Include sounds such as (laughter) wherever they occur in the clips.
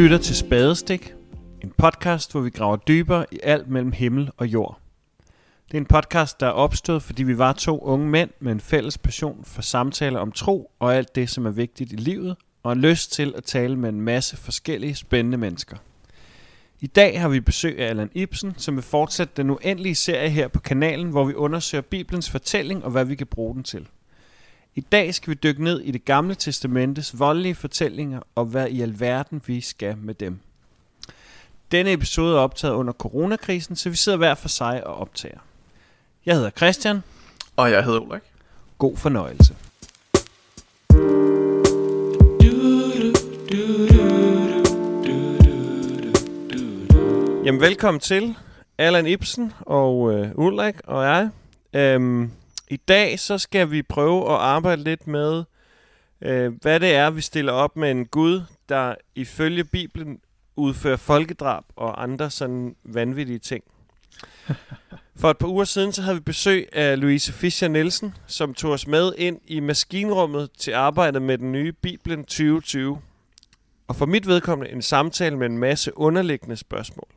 lytter til Spadestik, en podcast, hvor vi graver dybere i alt mellem himmel og jord. Det er en podcast, der er opstået, fordi vi var to unge mænd med en fælles passion for samtaler om tro og alt det, som er vigtigt i livet, og en lyst til at tale med en masse forskellige spændende mennesker. I dag har vi besøg af Allan Ibsen, som vil fortsætte den uendelige serie her på kanalen, hvor vi undersøger Bibelens fortælling og hvad vi kan bruge den til. I dag skal vi dykke ned i det gamle testamentes voldelige fortællinger og hvad i alverden vi skal med dem. Denne episode er optaget under coronakrisen, så vi sidder hver for sig og optager. Jeg hedder Christian. Og jeg hedder Ulrik. God fornøjelse. Jamen velkommen til Allan Ibsen og øh, Ulrik og jeg. Øhm, i dag så skal vi prøve at arbejde lidt med, øh, hvad det er, vi stiller op med en Gud, der ifølge Bibelen udfører folkedrab og andre sådan vanvittige ting. For et par uger siden så havde vi besøg af Louise Fischer Nielsen, som tog os med ind i maskinrummet til arbejdet med den nye Bibelen 2020. Og for mit vedkommende en samtale med en masse underliggende spørgsmål.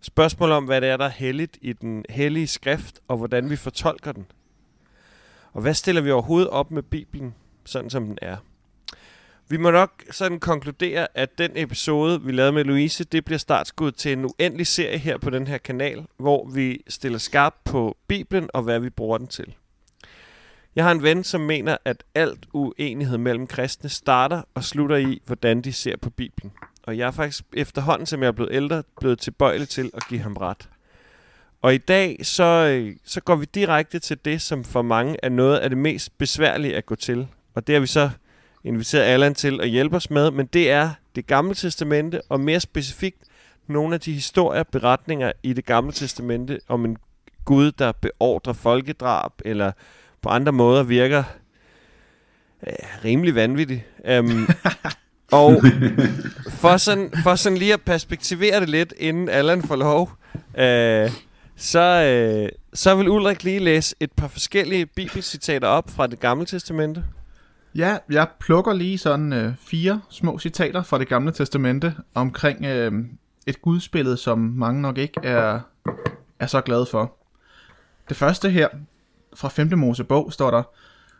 Spørgsmål om, hvad det er, der er helligt i den hellige skrift, og hvordan vi fortolker den. Og hvad stiller vi overhovedet op med Bibelen, sådan som den er? Vi må nok sådan konkludere, at den episode, vi lavede med Louise, det bliver startskud til en uendelig serie her på den her kanal, hvor vi stiller skarp på Bibelen og hvad vi bruger den til. Jeg har en ven, som mener, at alt uenighed mellem kristne starter og slutter i, hvordan de ser på Bibelen. Og jeg er faktisk efterhånden, som jeg er blevet ældre, blevet tilbøjelig til at give ham ret. Og i dag, så, så går vi direkte til det, som for mange er noget af det mest besværlige at gå til. Og det har vi så inviteret Allan til at hjælpe os med, men det er det gamle testamente, og mere specifikt nogle af de historier, beretninger i det gamle testamente om en Gud, der beordrer folkedrab, eller på andre måder virker øh, rimelig vanvittig. Um, (laughs) og for sådan, for sådan lige at perspektivere det lidt, inden Allan får lov, øh, så, øh, så vil Ulrik lige læse et par forskellige bibelcitater op fra det gamle testamente. Ja, jeg plukker lige sådan øh, fire små citater fra det gamle testamente omkring øh, et gudsbillede, som mange nok ikke er, er så glade for. Det første her, fra 5. Mosebog, står der,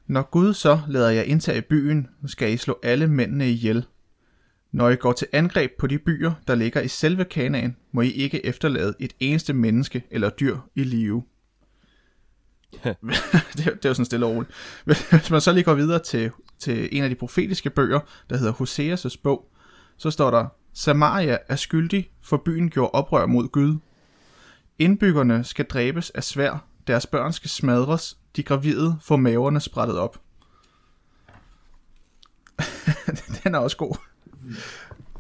Når Gud så lader jeg indtage byen, skal I slå alle mændene ihjel. Når I går til angreb på de byer, der ligger i selve Kanaan, må I ikke efterlade et eneste menneske eller dyr i live. (laughs) det, er, det er jo sådan stille og roligt. (laughs) Hvis man så lige går videre til, til en af de profetiske bøger, der hedder Hoseas' bog, så står der, Samaria er skyldig, for byen gjorde oprør mod Gud. Indbyggerne skal dræbes af svær, deres børn skal smadres, de gravide får maverne sprættet op. (laughs) Den er også god.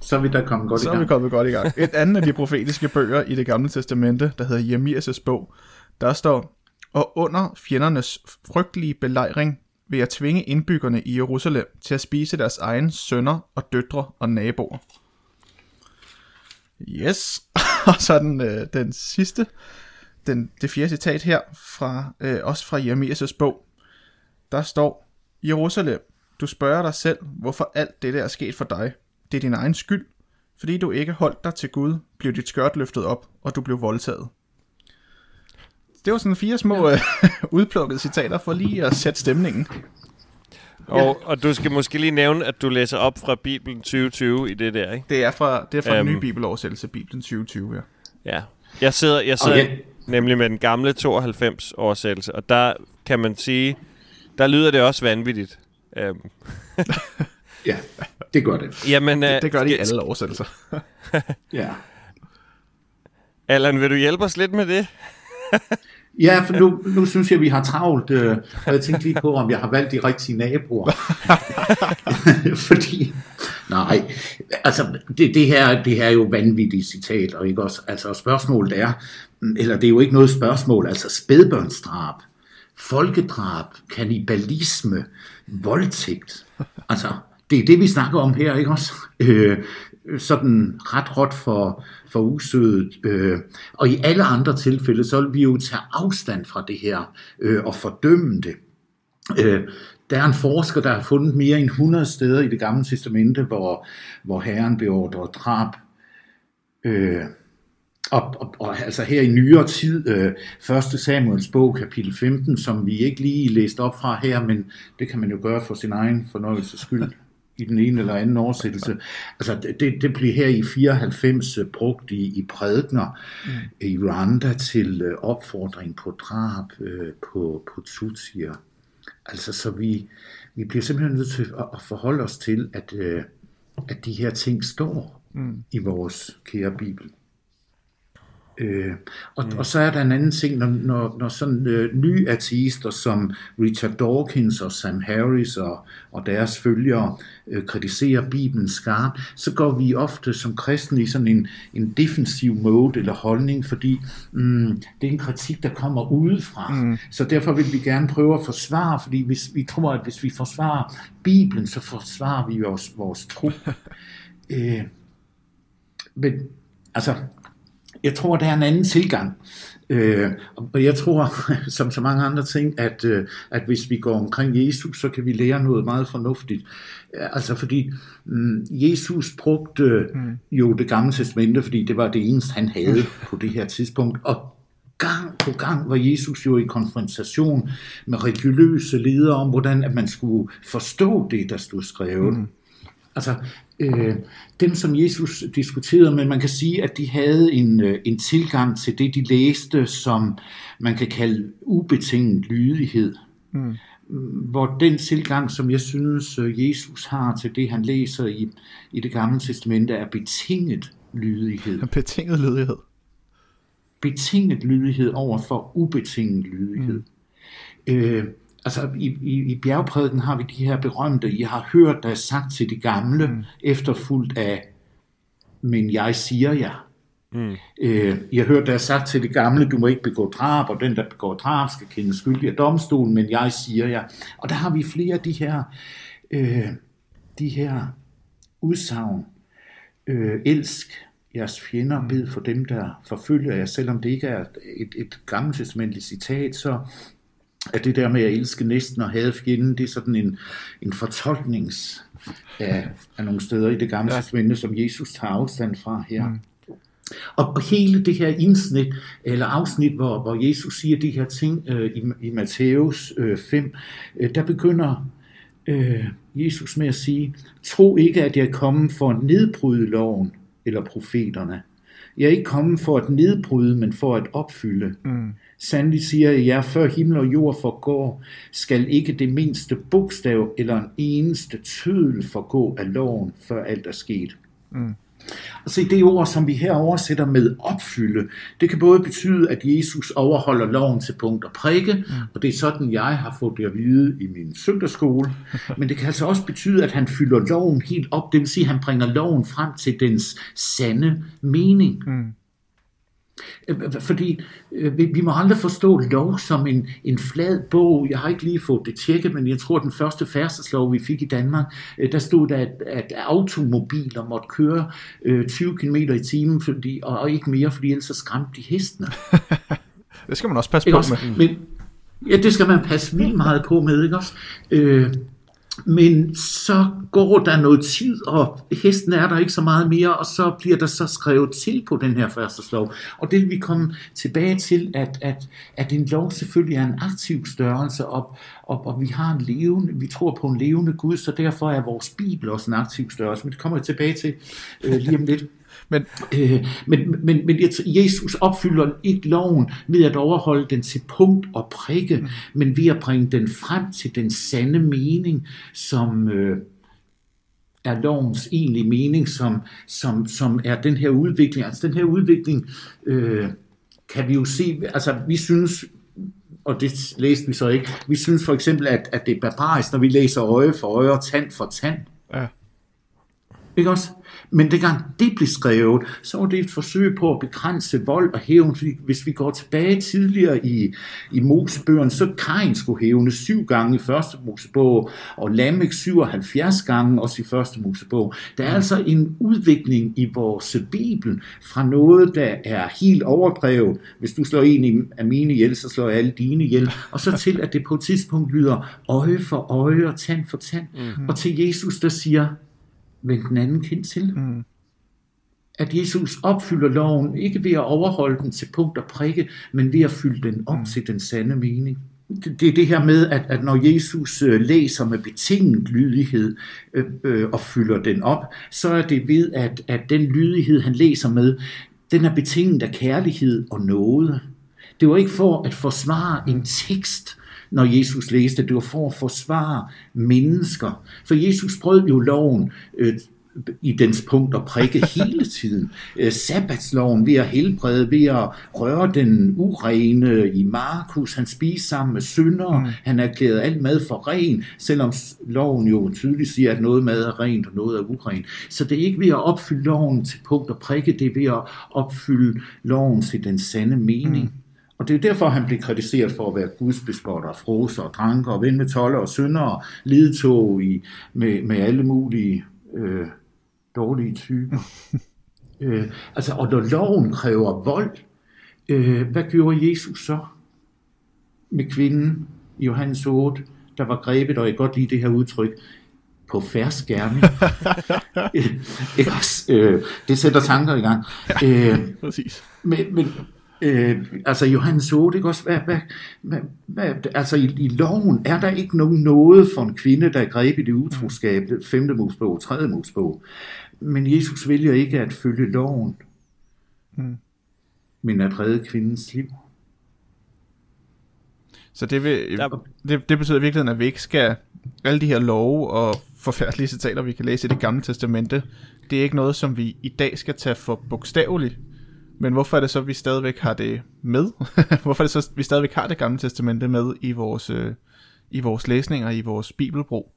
Så er vi da kommet godt Så i er vi gang. kommet godt i gang. Et andet af de profetiske bøger i det gamle testamente, der hedder Jeremias' bog, der står, og under fjendernes frygtelige belejring vil jeg tvinge indbyggerne i Jerusalem til at spise deres egen sønner og døtre og naboer. Yes, (laughs) og så den, øh, den sidste, den, det fjerde citat her, fra, øh, også fra Jeremias' bog, der står, Jerusalem, du spørger dig selv, hvorfor alt dette er sket for dig. Det er din egen skyld. Fordi du ikke holdt dig til Gud, blev dit skørt løftet op, og du blev voldtaget. Det var sådan fire små ja. (laughs) udplukkede citater for lige at sætte stemningen. Og, og du skal måske lige nævne, at du læser op fra Bibelen 2020 i det der, ikke? Det er fra, det er fra um, den nye Øhm. bibeloversættelse, Bibelen 2020, ja. Ja. Jeg sidder, jeg sidder Okay. nemlig med den gamle 92 oversættelse, og der kan man sige, der lyder det også vanvittigt. Um, Ja, (laughs) det gør det. jamen, Det, øh, det gør de i alle oversættelser. (laughs) Ja. Allan, vil du hjælpe os lidt med det? (laughs) Ja, for nu, nu synes jeg, vi har travlt, øh, og jeg tænkte lige på, om jeg har valgt de rigtige naboer. (laughs) Fordi, nej, altså det, det, her, det her er jo vanvittige citater, ikke også? Altså spørgsmålet er, eller det er jo ikke noget spørgsmål, altså spædbørnsdrab, folkedrab, kannibalisme, voldtægt. Altså, det er det, vi snakker om her, ikke også? Øh, sådan ret råt for, for usødet. Øh, og i alle andre tilfælde, så vil vi jo tage afstand fra det her øh, og fordømme det. Øh, der er en forsker, der har fundet mere end 100 steder i det gamle testamente, hvor, hvor Herren beordrer drab. Øh, og, og, og altså her i nyere tid, øh, 1. Samuels bog, kapitel 15, som vi ikke lige læste op fra her, men det kan man jo gøre for sin egen fornøjelses skyld i den ene eller anden oversættelse. Altså det, det bliver her i 94 brugt i, i prædikner mm. i Rwanda til øh, opfordring på drab øh, på, på tutsier. Altså så vi, vi bliver simpelthen nødt til at, at forholde os til, at, øh, at de her ting står mm. i vores kære Bibel. Øh, og, mm. og så er der en anden ting, når, når, når sådan øh, nye ateister som Richard Dawkins og Sam Harris og, og deres følgere øh, kritiserer Bibelen skarpt, så går vi ofte som kristne i sådan en, en defensiv mode eller holdning, fordi mm, det er en kritik, der kommer udefra. Mm. Så derfor vil vi gerne prøve at forsvare, fordi hvis, vi tror, at hvis vi forsvarer Bibelen, så forsvarer vi vores, vores tro. (laughs) øh, men altså, jeg tror, der er en anden tilgang. Øh, og jeg tror, (laughs) som så mange andre ting, at, øh, at hvis vi går omkring Jesus, så kan vi lære noget meget fornuftigt. Altså fordi mm, Jesus brugte mm. jo det gamle testamente, fordi det var det eneste, han havde (laughs) på det her tidspunkt. Og gang på gang var Jesus jo i konfrontation med religiøse ledere om, hvordan at man skulle forstå det, der stod skrevet. Mm. Altså, øh, dem som Jesus diskuterede med, man kan sige, at de havde en, øh, en tilgang til det, de læste, som man kan kalde ubetinget lydighed. Mm. Hvor den tilgang, som jeg synes, øh, Jesus har til det, han læser i, i det gamle testamente, er betinget lydighed. (laughs) Betinget lydighed. Betinget lydighed over for ubetinget lydighed. Mm. Øh, altså i, i, i bjergprædiken har vi de her berømte, I har hørt, der er sagt til de gamle, mm. efterfulgt af, men jeg siger jer. Mm. Øh, I har hørt, der er sagt til de gamle, du må ikke begå drab, og den, der begår drab, skal kende skyldig af domstolen, men jeg siger jer. Og der har vi flere af de her, øh, de her udsagn. Øh, elsk jeres fjender, bed for dem, der forfølger jer, selvom det ikke er et, et gammelt citat, så at det der med at elske næsten og have fjenden, det er sådan en, en fortolknings af, af nogle steder i det gamle ja. testamente, som Jesus tager afstand fra her. Mm. Og, hele det her indsnit, eller afsnit, hvor, hvor Jesus siger de her ting øh, i, i Matthæus øh, 5, øh, der begynder øh, Jesus med at sige, tro ikke, at jeg er kommet for at nedbryde loven eller profeterne. Jeg er ikke kommet for at nedbryde, men for at opfylde. Mm. Sandelig siger jeg jer, før himmel og jord forgår, skal ikke det mindste bogstav eller en eneste tødel forgå af loven, før alt er sket. Mm. Og se, det ord, som vi her oversætter med opfylde, det kan både betyde, at Jesus overholder loven til punkt og prikke, mm. og det er sådan, jeg har fået det at vide i min søndagsskole. (laughs) Men det kan altså også betyde, at han fylder loven helt op, det vil sige, at han bringer loven frem til dens sande mening. Mm. Øh, fordi øh, vi må aldrig forstå lov som en, en flad bog. Jeg har ikke lige fået det tjekket, men jeg tror, at den første færdselslov, vi fik i Danmark, øh, der stod der, at, at automobiler måtte køre 20 km i timen, fordi, og, og ikke mere, fordi ellers så skræmte de hestene. (laughs) det skal man også passe på også? med. Men, ja, det skal man passe vildt meget på med, ikke også? Øh, men så går der noget tid, og hesten er der ikke så meget mere, og så bliver der så skrevet til på den her første lov. Og det vil vi komme tilbage til, at, at, at en lov selvfølgelig er en aktiv størrelse, og, og, og vi har en levende, vi tror på en levende Gud, så derfor er vores Bibel også en aktiv størrelse. Men det kommer jeg tilbage til øh, lige om lidt. Men, øh, men, men, men Jesus opfylder ikke loven ved at overholde den til punkt og prikke, mm. men ved at bringe den frem til den sande mening, som øh, er lovens egentlige mening, som, som, som er den her udvikling. Altså den her udvikling øh, kan vi jo se, altså vi synes, og det læste vi så ikke, vi synes for eksempel, at, at det er barbarisk, når vi læser øje for øje og tand for tand. Ja. Ikke også? Men dengang det blev skrevet, så var det et forsøg på at begrænse vold og hævn. Hvis vi går tilbage tidligere i, i Mosebøgerne, så Kain skulle hævne syv gange i første Mosebog, og Lamek 77 gange også i første Mosebog. Der er altså en udvikling i vores Bibel fra noget, der er helt overdrevet. Hvis du slår en af mine ihjel, så slår jeg alle dine ihjel. Og så til, at det på et tidspunkt lyder øje for øje og tand for tand. Mm-hmm. Og til Jesus, der siger, vend den anden kind til. Mm. At Jesus opfylder loven, ikke ved at overholde den til punkt og prikke, men ved at fylde den op mm. til den sande mening. Det, det er det her med, at, at når Jesus øh, læser med betinget lydighed øh, øh, og fylder den op, så er det ved, at, at den lydighed, han læser med, den er betinget af kærlighed og noget. Det var ikke for at forsvare en tekst, når Jesus læste. Det var for at forsvare mennesker. For Jesus brød jo loven øh, i dens punkt og prikke hele tiden. Øh, sabbatsloven ved at helbrede, ved at røre den urene i Markus. Han spiste sammen med syndere. Mm. Han erklærede alt mad for ren, selvom loven jo tydeligt siger, at noget mad er rent og noget er uren. Så det er ikke ved at opfylde loven til punkt og prikke, det er ved at opfylde loven til den sande mening. Mm. Og det er derfor, han blev kritiseret for at være gudsbespotter, froser, dranker, og ven med toller og syndere, lidtog i, med, med alle mulige øh, dårlige typer. (laughs) øh, altså, og når loven kræver vold, øh, hvad gjorde Jesus så med kvinden i Johannes 8, der var grebet, og jeg godt lide det her udtryk, på (laughs) (laughs) også? Øh, det sætter tanker i gang. Øh, Præcis. Men, men Øh, altså Johannes 8, ikke også? Hvad, hvad, hvad, hvad, altså i, i loven er der ikke nogen noget for en kvinde, der er grebet i utroskab, 5. Mosebog, 3. Mosebog. Men Jesus vælger ikke at følge loven, hmm. men at redde kvindens liv. Så det, vil, det, det betyder virkelig, at vi ikke skal, alle de her love og forfærdelige citater, vi kan læse i det gamle testamente, det er ikke noget, som vi i dag skal tage for bogstaveligt, men hvorfor er det så, at vi stadigvæk har det med? (laughs) hvorfor er det så, at vi stadigvæk har det gamle testamente med i vores, øh, i vores læsninger, i vores bibelbrug?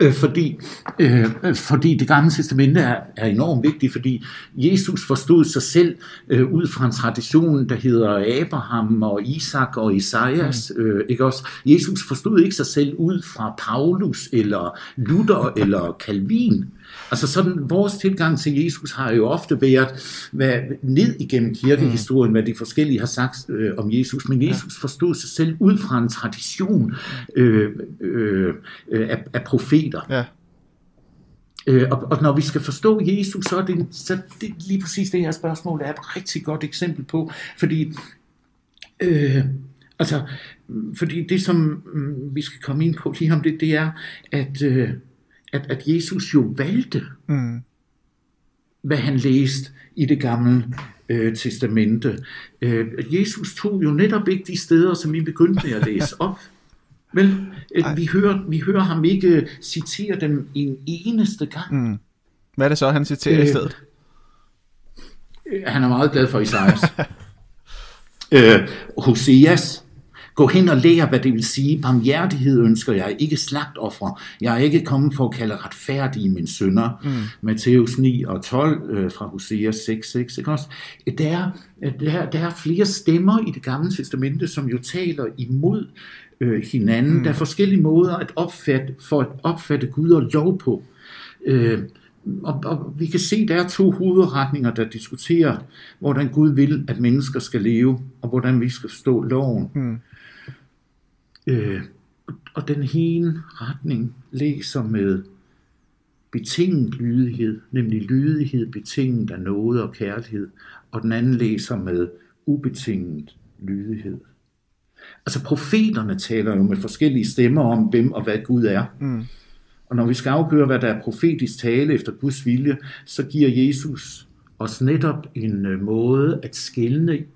Øh, fordi, øh, fordi det gamle testamente er, er enormt vigtigt, fordi Jesus forstod sig selv øh, ud fra en tradition, der hedder Abraham og Isak og Isaias. Mm. Øh, ikke også? Jesus forstod ikke sig selv ud fra Paulus eller Luther (laughs) eller Calvin. Altså sådan, vores tilgang til Jesus har jo ofte været, været ned igennem kirkehistorien, mm. hvad de forskellige har sagt øh, om Jesus, men Jesus forstod sig selv ud fra en tradition øh, øh, øh, af, af profeter. Ja. Øh, og, og når vi skal forstå Jesus, så er det, så det lige præcis det her spørgsmål er et rigtig godt eksempel på, fordi øh, altså, fordi det som mm, vi skal komme ind på lige om det, det er, at øh, at, at Jesus jo valgte, mm. hvad han læste i det gamle øh, testamente. Øh, Jesus tog jo netop ikke de steder, som vi begyndte med at (laughs) læse op. Vel, øh, vi, hører, vi hører ham ikke citere dem en eneste gang. Mm. Hvad er det så, han citerer øh, i stedet? Øh, han er meget glad for Isaias. (laughs) øh, Hoseas, Gå hen og lær, hvad det vil sige. Barmhjertighed ønsker jeg, ikke slagtoffer. Jeg er ikke kommet for at kalde retfærdige mine sønner. Mm. Matthæus 9 og 12 øh, fra Hosea 6, 6. Ikke også? Der, er, der, der er flere stemmer i det gamle testamente, som jo taler imod øh, hinanden. Mm. Der er forskellige måder at opfatte, for at opfatte Gud og lov på. Øh, og, og vi kan se, der er to hovedretninger, der diskuterer, hvordan Gud vil, at mennesker skal leve, og hvordan vi skal forstå loven. Mm. Øh, og den hele retning læser med betinget lydighed, nemlig lydighed betinget af noget og kærlighed, og den anden læser med ubetinget lydighed. Altså profeterne taler jo med forskellige stemmer om, hvem og hvad Gud er. Mm. Og når vi skal afgøre, hvad der er profetisk tale efter Guds vilje, så giver Jesus os netop en øh, måde at skille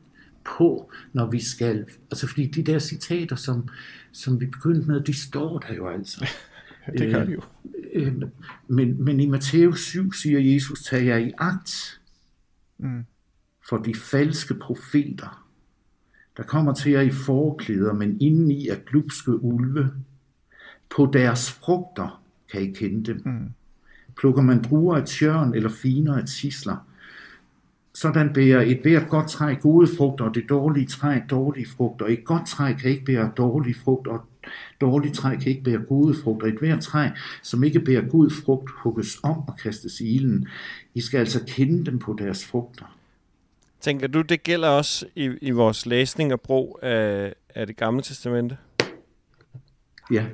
på, når vi skal, altså fordi de der citater, som, som vi begyndte med, de står der jo altså. (laughs) det gør de jo. Øh, øh, men, men i Matthæus 7 siger Jesus, tag jer i agt mm. for de falske profeter, der kommer til jer i forklæder, men indeni er glupske ulve. På deres frugter kan I kende dem. Mm. plukker man druer af tjørn eller finer af tisler. Sådan bærer et hvert godt træ gode frugter, og det dårlige træ dårlige frugter. Et godt træ kan ikke bære dårlige frugter, og dårligt træ kan ikke bære gode frugter. Et hvert træ, som ikke bærer god frugt, hugges om og kastes i ilden. I skal altså kende dem på deres frugter. Tænker du, det gælder også i, i vores læsning og brug af, af det gamle testamente? Ja,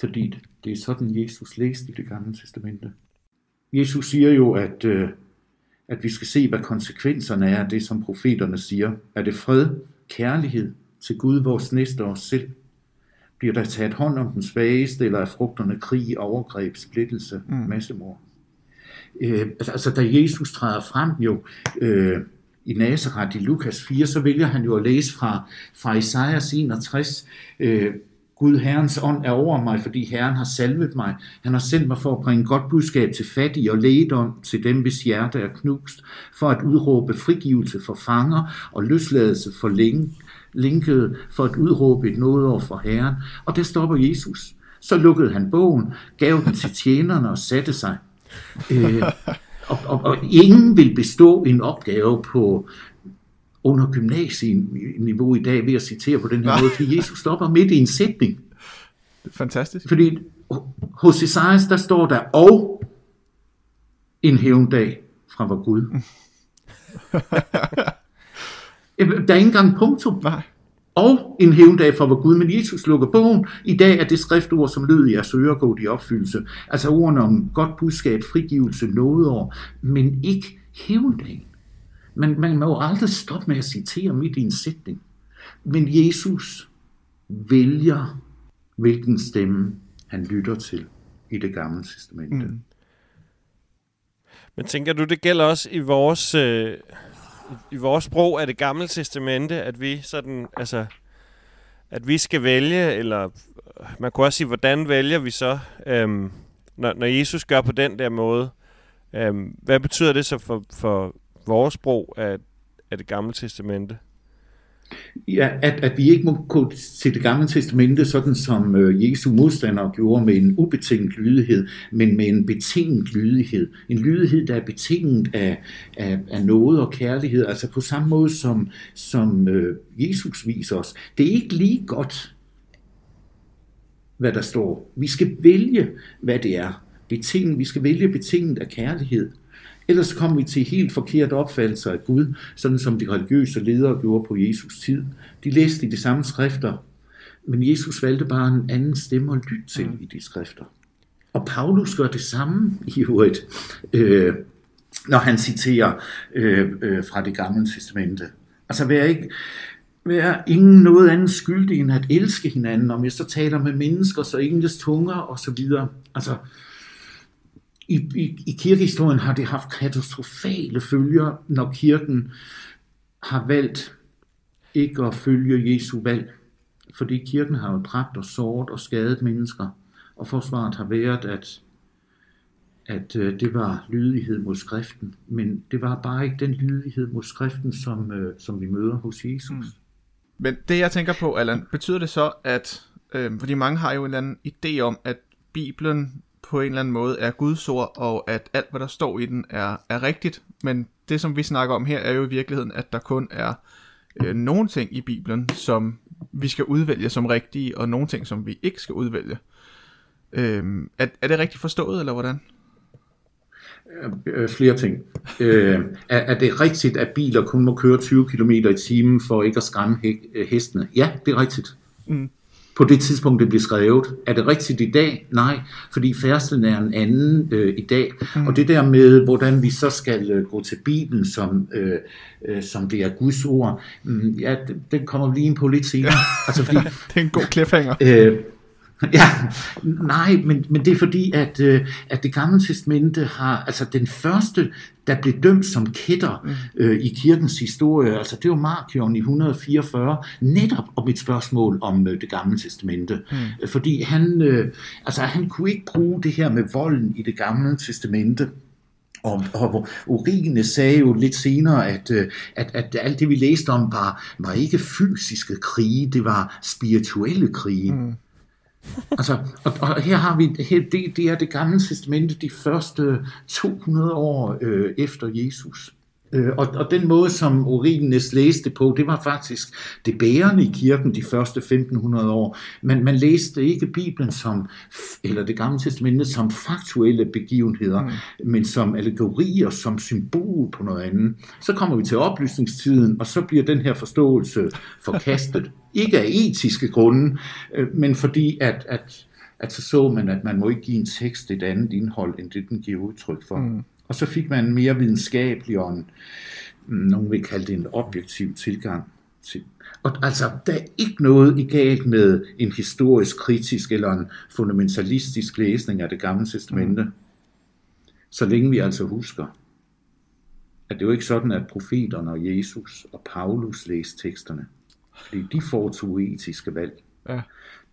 fordi det er sådan, Jesus læste i det gamle testamente. Jesus siger jo, at, øh, at vi skal se, hvad konsekvenserne er af det, som profeterne siger. Er det fred, kærlighed til Gud, vores næste os selv? Bliver der taget hånd om den svageste, eller er frugterne krig, overgreb, splittelse, mm. massemord? Øh, altså, da Jesus træder frem jo øh, i Nazareth i Lukas 4, så vælger han jo at læse fra, fra Isaias 61, øh, Gud, Herrens ånd er over mig, fordi Herren har salvet mig. Han har sendt mig for at bringe godt budskab til fattige og lægedom til dem, hvis hjerte er knust, for at udråbe frigivelse for fanger og løsladelse for længe, linkede, for at udråbe et over for Herren. Og der stopper Jesus. Så lukkede han bogen, gav den til tjenerne og satte sig. Øh, og, og, og ingen vil bestå en opgave på under gymnasieniveau i dag ved at citere på den her måde, fordi Jesus stopper midt i en sætning. Fantastisk. Fordi hos Isaias, der står der, og en hævndag fra vor Gud. (laughs) der er ikke engang punktum. Nej. Og en hævndag fra vor Gud, men Jesus lukker bogen. I dag er det skriftord, som lød i jeres ører, gået i opfyldelse. Altså ordene om godt budskab, frigivelse, nådeår, men ikke hævndagen. Men man må jo aldrig stoppe med at citere midt i en sætning. Men Jesus vælger, hvilken stemme han lytter til i det gamle testamente. Mm. Men tænker du, det gælder også i vores, øh, i vores sprog af det gamle testamente, at vi sådan, altså, at vi skal vælge, eller man kunne også sige, hvordan vælger vi så, øhm, når, når Jesus gør på den der måde? Øhm, hvad betyder det så for, for vores sprog af, af det gamle testamente? Ja, at, at vi ikke må gå til det gamle testamente, sådan som øh, Jesu modstandere gjorde med en ubetinget lydighed, men med en betinget lydighed. En lydighed, der er betinget af, af, af noget og kærlighed, altså på samme måde som, som øh, Jesus viser os. Det er ikke lige godt, hvad der står. Vi skal vælge, hvad det er. Betinget, vi skal vælge betinget af kærlighed. Ellers kommer vi til helt forkert opfattelse af Gud, sådan som de religiøse ledere gjorde på Jesus tid. De læste i de samme skrifter, men Jesus valgte bare en anden stemme at lytte til mm. i de skrifter. Og Paulus gør det samme i øvrigt, øh, når han citerer øh, øh, fra det gamle testamente. Altså vær ikke, vær ingen noget andet skyldig end at elske hinanden, om jeg så taler med mennesker, så engles tunger og så videre. Altså, i, i, i kirkehistorien har det haft katastrofale følger, når kirken har valgt ikke at følge Jesu valg. Fordi kirken har jo dræbt og såret og skadet mennesker, og forsvaret har været, at, at øh, det var lydighed mod skriften. Men det var bare ikke den lydighed mod skriften, som, øh, som vi møder hos Jesus. Mm. Men det jeg tænker på, Allan, betyder det så, at, øh, fordi mange har jo en eller anden idé om, at Bibelen på en eller anden måde er Guds ord, og at alt, hvad der står i den, er, er rigtigt. Men det, som vi snakker om her, er jo i virkeligheden, at der kun er øh, nogle ting i Bibelen, som vi skal udvælge som rigtige, og nogle ting, som vi ikke skal udvælge. Øh, er, er det rigtigt forstået, eller hvordan? Øh, flere ting. øh, er, er det rigtigt, at biler kun må køre 20 km i timen for ikke at skræmme hestene? Ja, det er rigtigt. Mm på det tidspunkt, det blev skrevet. Er det rigtigt i dag? Nej, fordi færdselen er en anden øh, i dag. Mm. Og det der med, hvordan vi så skal øh, gå til Bibelen, som, øh, øh, som det er Guds ord, mm, ja, den kommer vi lige ind på lidt senere. altså, fordi, (laughs) det er en god cliffhanger. Øh, (laughs) Ja, nej, men, men det er fordi, at, øh, at det gamle testamente har, altså den første, der blev dømt som kætter mm. øh, i kirkens historie, altså det var Markion i 144, netop om et spørgsmål om øh, det gamle testamente. Mm. Fordi han, øh, altså han kunne ikke bruge det her med volden i det gamle testamente, og, og Urine sagde jo lidt senere, at, øh, at, at alt det vi læste om var, var ikke fysiske krige, det var spirituelle krige. Mm. Altså, og, og her har vi, her, det, det er det gamle testamente, de første 200 år øh, efter Jesus. Øh, og, og den måde, som Origenes læste på, det var faktisk det bærende i kirken de første 1500 år. Men man læste ikke Bibelen som, eller det gamle testamente som faktuelle begivenheder, mm. men som allegorier, som symbol på noget andet. Så kommer vi til oplysningstiden, og så bliver den her forståelse forkastet. (laughs) Ikke af etiske grunde, øh, men fordi at, at, at så så man, at man må ikke give en tekst et andet indhold, end det den giver udtryk for. Mm. Og så fik man en mere videnskabelig og en, mm, nogen vil kalde det en objektiv tilgang til. Og altså, der er ikke noget i galt med en historisk, kritisk eller en fundamentalistisk læsning af det gamle testamente. Så længe vi altså husker, at det jo ikke sådan, at profeterne og Jesus og Paulus læste teksterne. Fordi de foretog etiske valg. Ja.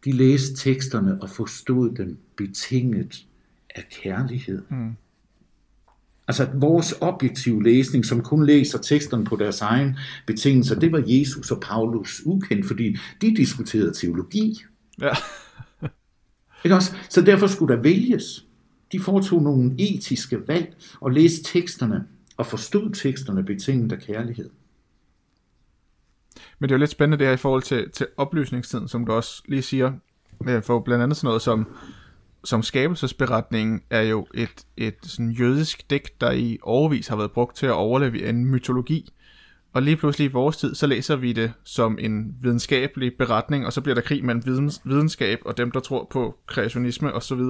De læste teksterne og forstod dem betinget af kærlighed. Mm. Altså vores objektive læsning, som kun læser teksterne på deres egen betingelser, det var Jesus og Paulus ukendt, fordi de diskuterede teologi. Ja. Ikke også? Så derfor skulle der vælges. De foretog nogle etiske valg og læste teksterne og forstod teksterne betinget af kærlighed. Men det er jo lidt spændende det her i forhold til, til oplysningstiden, som du også lige siger. Øh, For blandt andet sådan noget som, som skabelsesberetningen er jo et, et sådan jødisk digt, der i overvis har været brugt til at overleve en mytologi. Og lige pludselig i vores tid, så læser vi det som en videnskabelig beretning, og så bliver der krig mellem videns, videnskab og dem, der tror på kreationisme osv.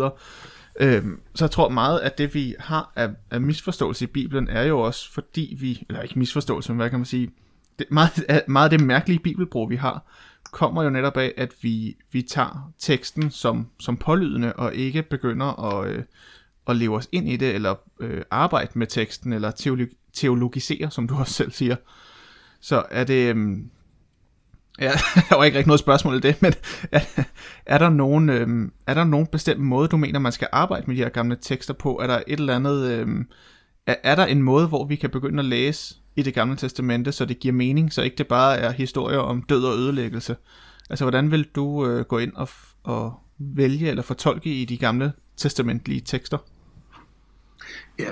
Øhm, så jeg tror meget, at det vi har af, af misforståelse i Bibelen, er jo også fordi vi, eller ikke misforståelse, men hvad kan man sige, det, meget, meget af det mærkelige bibelbrug, vi har, kommer jo netop af, at vi, vi tager teksten som, som pålydende, og ikke begynder at, øh, at leve os ind i det, eller øh, arbejde med teksten, eller teologi, teologisere, som du også selv siger. Så er det... Øh, ja, (laughs) der var ikke rigtig noget spørgsmål i det, men er, er, der nogen, øh, er der nogen bestemt måde, du mener, man skal arbejde med de her gamle tekster på? Er der et eller andet... øh, er, er der en måde, hvor vi kan begynde at læse i det gamle testamente, så det giver mening, så ikke det bare er historier om død og ødelæggelse? Altså, hvordan vil du øh, gå ind og, f- og vælge eller fortolke i de gamle testamentlige tekster?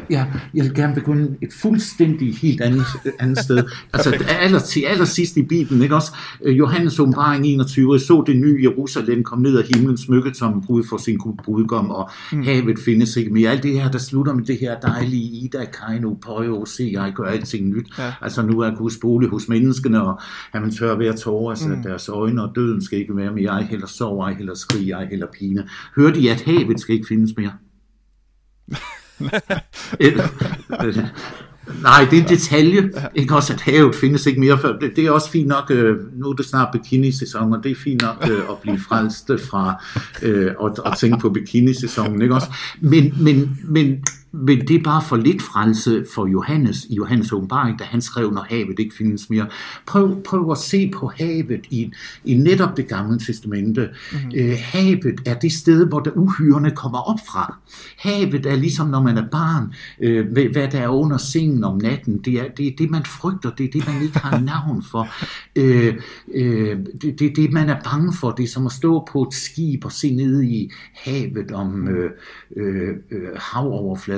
Ja, jeg vil gerne begynde et fuldstændig helt andet, andet sted. (laughs) Altså aller, til allersidst i Bibelen, ikke også? Øh, Johannes åbenbaring 21, jeg så det nye Jerusalem kom ned af himlen, smykket som brud for sin brudgom, og mm. havet findes ikke mere. Alt det her, der slutter med det her dejlige Ida, Kaino, Poyo, se, jeg gør alting nyt. Ja. Altså nu er Guds bolig hos menneskene, og at man tør ved at tåre altså, mm. deres øjne, og døden skal ikke være mere. Jeg heller sov, jeg heller skrig, jeg heller pine. Hørte I, at havet skal ikke findes mere? Nej, det er en detalje. Ikke også, at havet findes ikke mere. For det, det er også fint nok, øh, nu er det snart bikini-sæson, og det er fint nok øh, at blive frelst fra øh, at, at tænke på bikinisæsonen. Ikke også? Men, men, men, men det er bare for lidt frelse for Johannes i Johannes åbenbaring, da han skrev, når havet ikke findes mere. Prøv, prøv at se på havet i, i netop det gamle testamente. Mm-hmm. Øh, havet er det sted, hvor der uhyrene kommer op fra. Havet er ligesom, når man er barn, øh, hvad der er under sengen om natten. Det er det, er det man frygter, det er det, man ikke har (laughs) navn for. Øh, øh, det, det er det, man er bange for. Det er som at stå på et skib og se ned i havet om øh, øh, øh,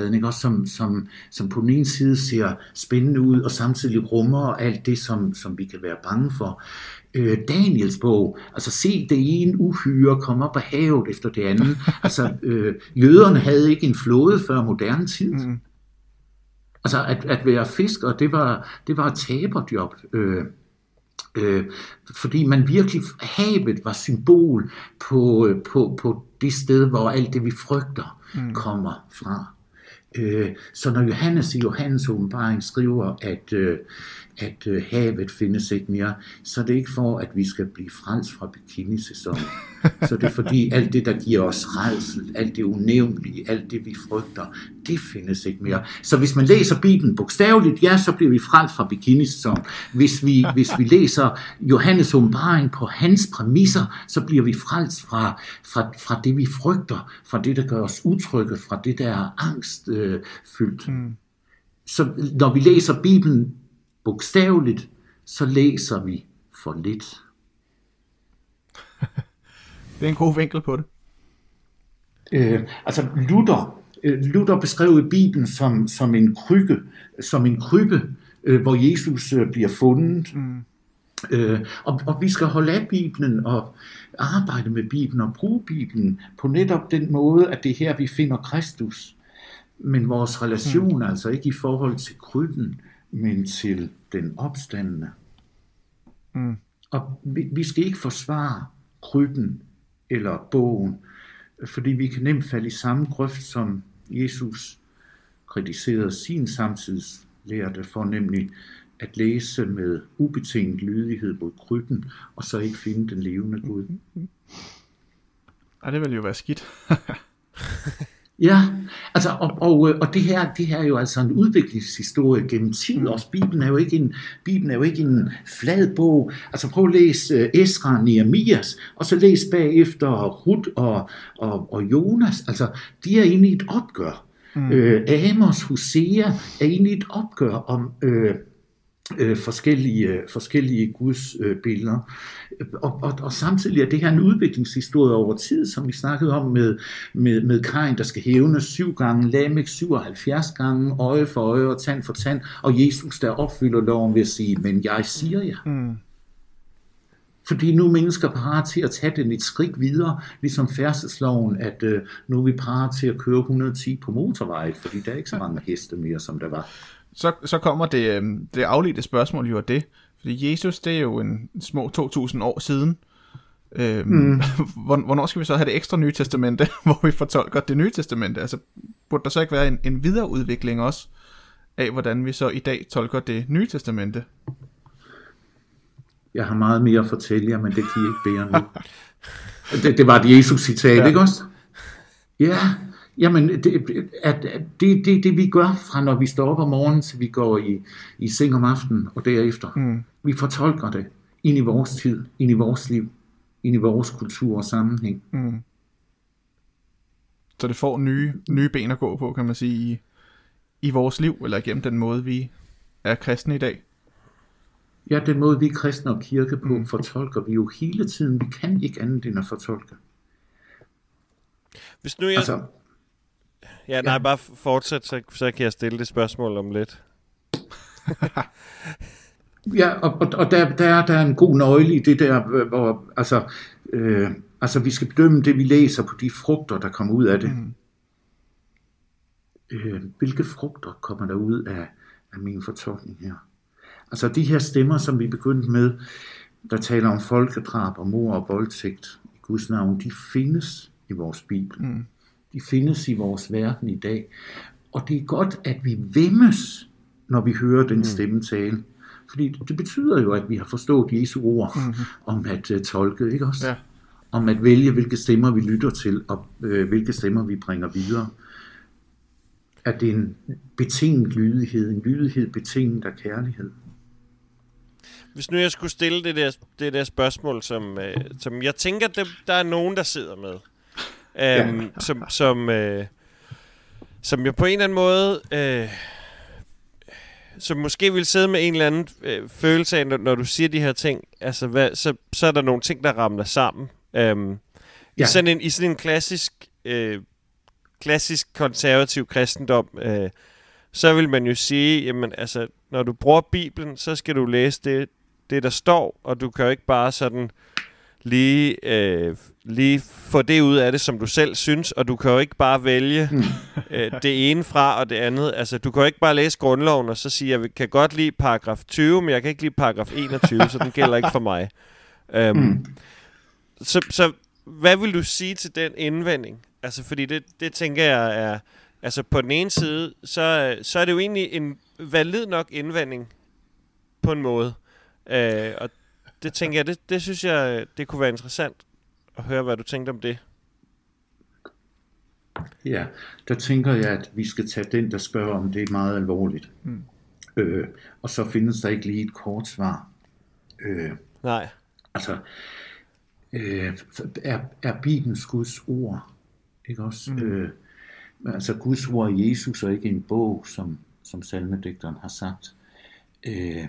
havoverfladen, ikke? Også som, som, som på den ene side ser spændende ud, og samtidig rummer alt det, som, som vi kan være bange for. Øh, Daniels bog, altså se det ene uhyre komme op af havet efter det andet. (laughs) Altså, øh, jøderne havde ikke en flåde før moderne tid. Mm. Altså at, at være fisker, det var, det var et taberjob. Øh, øh, fordi man virkelig, havet var symbol på, på, på det sted, hvor alt det vi frygter mm. kommer fra. Øh, så når Johannes i Johannes åbenbaring skriver, at, øh, at øh, havet findes ikke mere, så er det ikke for, at vi skal blive frelst fra bikinisæsonen. så det er fordi, alt det, der giver os redsel, alt det unævnlige, alt det, vi frygter, det findes ikke mere. Så hvis man læser Bibelen bogstaveligt, ja, så bliver vi frelst fra bikinisæsonen. Hvis vi, hvis vi læser Johannes åbenbaring på hans præmisser, så bliver vi frelst fra, fra, fra det, vi frygter, fra det, der gør os utrygge, fra det, der er angstfyldt. Øh, fyldt. mm. Så når vi læser Bibelen bogstaveligt, så læser vi for lidt. (laughs) Det er en god vinkel på det. Øh, altså Luther, øh, Luther beskrev i Bibelen som, som en krykke, som en krybbe, øh, hvor Jesus øh, bliver fundet. Mm. Øh, og, og vi skal holde af Bibelen og arbejde med Bibelen og bruge Bibelen på netop den måde, at det er her, vi finder Kristus. Men vores relation mm. altså ikke i forhold til krybben, men til den opstandende. Mm. Og vi, vi skal ikke forsvare krybben eller bogen, fordi vi kan nemt falde i samme grøft, som Jesus kritiserede sin samtidslærte for, nemlig at læse med ubetinget lydighed mod krybben, og så ikke finde den levende Gud. Ej, det vil jo være skidt. (laughs) Ja, altså, og, og, og det, her, det her er jo altså en udviklingshistorie gennem tid også. Bibelen er jo ikke en, Bibelen er jo ikke en flad bog. Altså prøv at læse uh, Esra og Nehemias, og så læs bagefter Ruth og, og, og Jonas. Altså, de er inde i et opgør. Mm. Øh, Amos, Hosea er inde i et opgør om... Øh, øh, forskellige, forskellige gudsbilleder. Øh, og, og, og samtidig er det her en udviklingshistorie over tid, som vi snakkede om med, med, med Kain, der skal hævne syv gange, Lamek 77 gange, øje for øje og tand for tand, og Jesus, der opfylder loven ved at sige, men jeg siger jer. Mm. Fordi nu er mennesker parat til at tage den et skridt videre, ligesom færdselsloven, at øh, nu er vi parat til at køre 110 på motorvejen, fordi der er ikke så mange heste mere, som der var så, så kommer det, øhm, det afledte spørgsmål jo af det. Fordi Jesus, det er jo en små 2000 år siden. Øhm, mm. (laughs) Hvornår skal vi så have det ekstra nye testamente, (laughs) hvor vi fortolker det nye testamente? Altså, burde der så ikke være en, en videreudvikling også af, hvordan vi så i dag tolker det nye testamente? Jeg har meget mere at fortælle jer, men det kan I ikke bære nu. (laughs) det, det var et Jesus-citat, ja. ikke også? Ja, Jamen, det, at, det, det, det vi gør fra når vi står op om morgenen, til vi går i, i seng om aftenen og derefter. Mm. Vi fortolker det ind i vores tid, ind i vores liv, ind i vores kultur og sammenhæng. Mm. Så det får nye, nye ben at gå på, kan man sige, i, i vores liv, eller gennem den måde, vi er kristne i dag? Ja, den måde, vi er kristne og kirke på, mm. fortolker vi jo hele tiden. Vi kan ikke andet end at fortolke. Hvis nu jeg... Altså, Ja, nej, ja. bare fortsæt, så, så kan jeg stille det spørgsmål om lidt. ja, og, og, og der, der, er, der er en god nøgle i det der, hvor altså, øh, altså vi skal bedømme det, vi læser på de frugter, der kommer ud af det. Mm. Øh, hvilke frugter kommer der ud af, af min fortolkning her? Altså de her stemmer, som vi begyndte med, der taler om folkedrab og mor og voldtægt i Guds navn, de findes i vores Bibel. Mm. De findes i vores verden i dag. Og det er godt, at vi vemmes, når vi hører den mm. stemme tale. Fordi det betyder jo, at vi har forstået Jesu ord mm. om at uh, tolke, ikke også? Ja. Om at vælge, hvilke stemmer vi lytter til, og uh, hvilke stemmer vi bringer videre. At det er en betinget lydighed, en lydighed betinget af kærlighed. Hvis nu jeg skulle stille det der, det der spørgsmål, som, uh, som jeg tænker, der, der er nogen, der sidder med øhm, ja. som, som, øh, som jo på en eller anden måde... Øh, som måske vil sidde med en eller anden øh, følelse af, når, når du siger de her ting, altså hvad, så, så er der nogle ting, der ramler sammen. Øhm, ja. i, sådan en, I sådan en klassisk, øh, klassisk konservativ kristendom, øh, så vil man jo sige, jamen altså, når du bruger Bibelen, så skal du læse det, det der står, og du kan jo ikke bare sådan lige, øh, lige få det ud af det, som du selv synes, og du kan jo ikke bare vælge mm. (laughs) øh, det ene fra og det andet. Altså, du kan jo ikke bare læse grundloven og så sige, jeg kan godt lide paragraf 20, men jeg kan ikke lide paragraf 21, så den gælder ikke for mig. Um, mm. så, så hvad vil du sige til den indvending? Altså, fordi det, det tænker jeg er... Altså, på den ene side, så, så er det jo egentlig en valid nok indvending på en måde. Uh, og det tænker jeg, det, det synes jeg, det kunne være interessant at høre, hvad du tænkte om det. Ja, der tænker jeg, at vi skal tage den, der spørger om det er meget alvorligt. Mm. Øh, og så findes der ikke lige et kort svar. Øh, Nej. Altså, øh, er, er Bibelens Guds ord, ikke også? Mm. Øh, altså Guds ord er Jesus, og ikke en bog, som, som salmedigteren har sagt. Øh,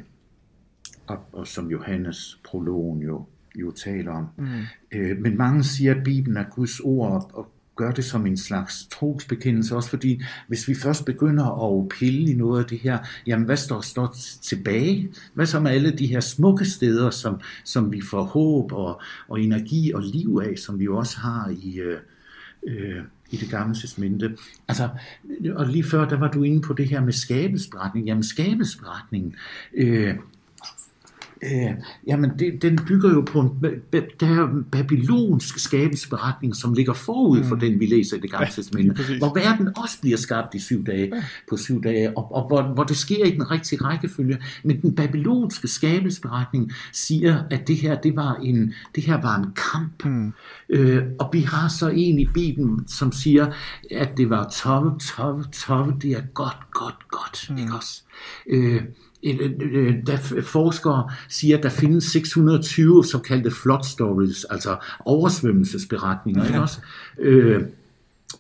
og, og som Johannes prologen jo, jo taler om. Mm. Øh, men mange siger, at Bibelen er Guds ord, og, gør det som en slags trosbekendelse, også fordi hvis vi først begynder at pille i noget af det her, jamen hvad står, står tilbage? Hvad så med alle de her smukke steder, som, som vi får håb og, og energi og liv af, som vi jo også har i, øh, øh, i det gamle testamente. Altså, og lige før, der var du inde på det her med skabelsberetning. Jamen, skabelsberetningen, øh, Øh, jamen, det, den bygger jo på en der babylonsk skabelsberetning, som ligger forud for mm. den, vi læser i det gamle testamente, ja, hvor verden også bliver skabt i syv dage, ja. på syv dage, og, og hvor, hvor det sker i den rigtige rækkefølge. Men den babylonske skabelsberetning siger, at det her, det var en, det her var en kamp. Mm. Øh, og vi har så en i Bibelen, som siger, at det var tove, tove, tove, det er godt, godt, godt. Mm. Ikke også? Øh, der forskere siger, at der findes 620 såkaldte flood stories, altså oversvømmelsesberetninger, ja. ikke også? Øh,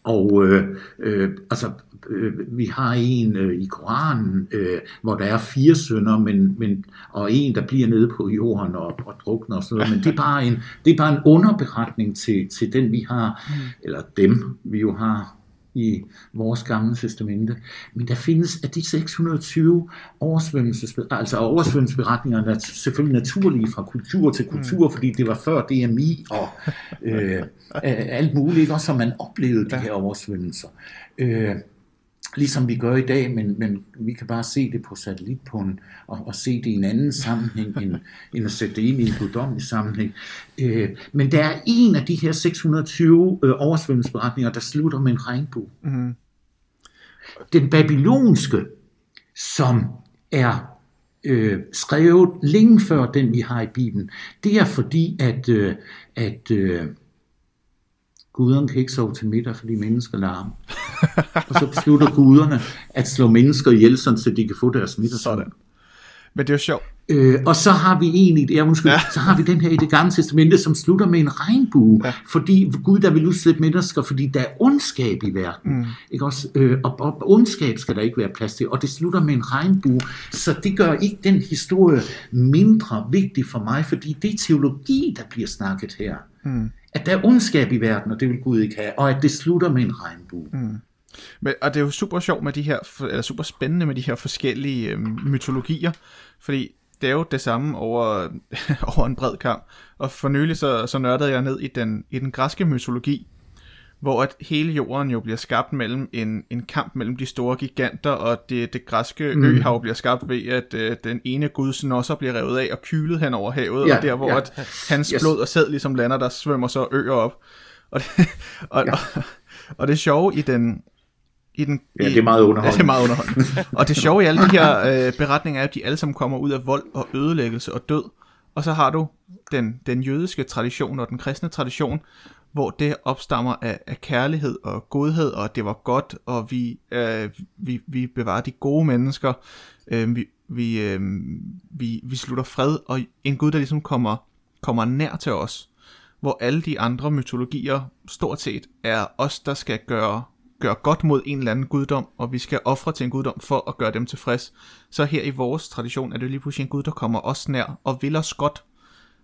og øh, øh, altså, øh, vi har en øh, i Koranen, øh, hvor der er fire sønner, men, men, og en, der bliver nede på jorden og, og drukner og sådan noget, men det er bare en, det er bare en underberetning til, til den, vi har, mm. eller dem, vi jo har i vores gamle testamente. Men der findes af de 620 oversvømmelses, altså oversvømmelsesberetninger, der er selvfølgelig naturlige fra kultur til kultur, mm. fordi det var før DMI og (laughs) øh, alt muligt, også som man oplevede de her oversvømmelser. Øh, ligesom vi gør i dag, men, men vi kan bare se det på satellit på en, og, og se det i en anden sammenhæng, end, (laughs) end at sætte det ind i en guddommelig sammenhæng. Øh, men der er en af de her 620 øh, oversvømmelsesberetninger, der slutter med en regnbue. Mm. Den babylonske, som er øh, skrevet længe før den, vi har i Bibelen, det er fordi, at, øh, at øh, guderne kan ikke sove til middag, fordi mennesker larmer. og så beslutter guderne at slå mennesker ihjel, så de kan få deres middag. Sådan. Men det er jo sjovt. Øh, og så har vi egentlig, ja, undskyld, ja. så har vi den her i det gamle testamente, som slutter med en regnbue, ja. fordi Gud der vil udslætte mennesker, fordi der er ondskab i verden. Mm. Ikke også? Øh, og, og ondskab skal der ikke være plads til, og det slutter med en regnbue, så det gør ikke den historie mindre vigtig for mig, fordi det er teologi, der bliver snakket her. Mm. At der er ondskab i verden, og det vil Gud ikke have, og at det slutter med en regnbue. Mm. Men, og det er jo super sjovt med de her, eller super spændende med de her forskellige øh, mytologier, fordi det er jo det samme over, (laughs) over en bred kamp. Og for nylig så, så nørdede jeg ned i den, i den græske mytologi, hvor at hele jorden jo bliver skabt mellem en, en kamp mellem de store giganter, og det, det græske mm. øhav bliver skabt ved, at øh, den ene guds nosser bliver revet af og kylet hen over havet, ja, og der hvor ja. at hans yes. blod og sæd ligesom lander, der svømmer så øer op. Og det, (laughs) og, ja. og, og det sjove i den, i den, ja, det er meget underholdende. Ja, (laughs) det er meget underholdende. og det sjove i alle de her øh, beretninger er, at de alle sammen kommer ud af vold og ødelæggelse og død. Og så har du den, den jødiske tradition og den kristne tradition, hvor det opstammer af, af kærlighed og godhed, og det var godt, og vi, øh, vi, vi bevarer de gode mennesker, øh, vi, vi, øh, vi, vi slutter fred, og en Gud, der ligesom kommer, kommer nær til os, hvor alle de andre mytologier stort set er os, der skal gøre gøre godt mod en eller anden guddom, og vi skal ofre til en guddom for at gøre dem tilfreds. Så her i vores tradition er det lige pludselig en gud, der kommer os nær og vil os godt.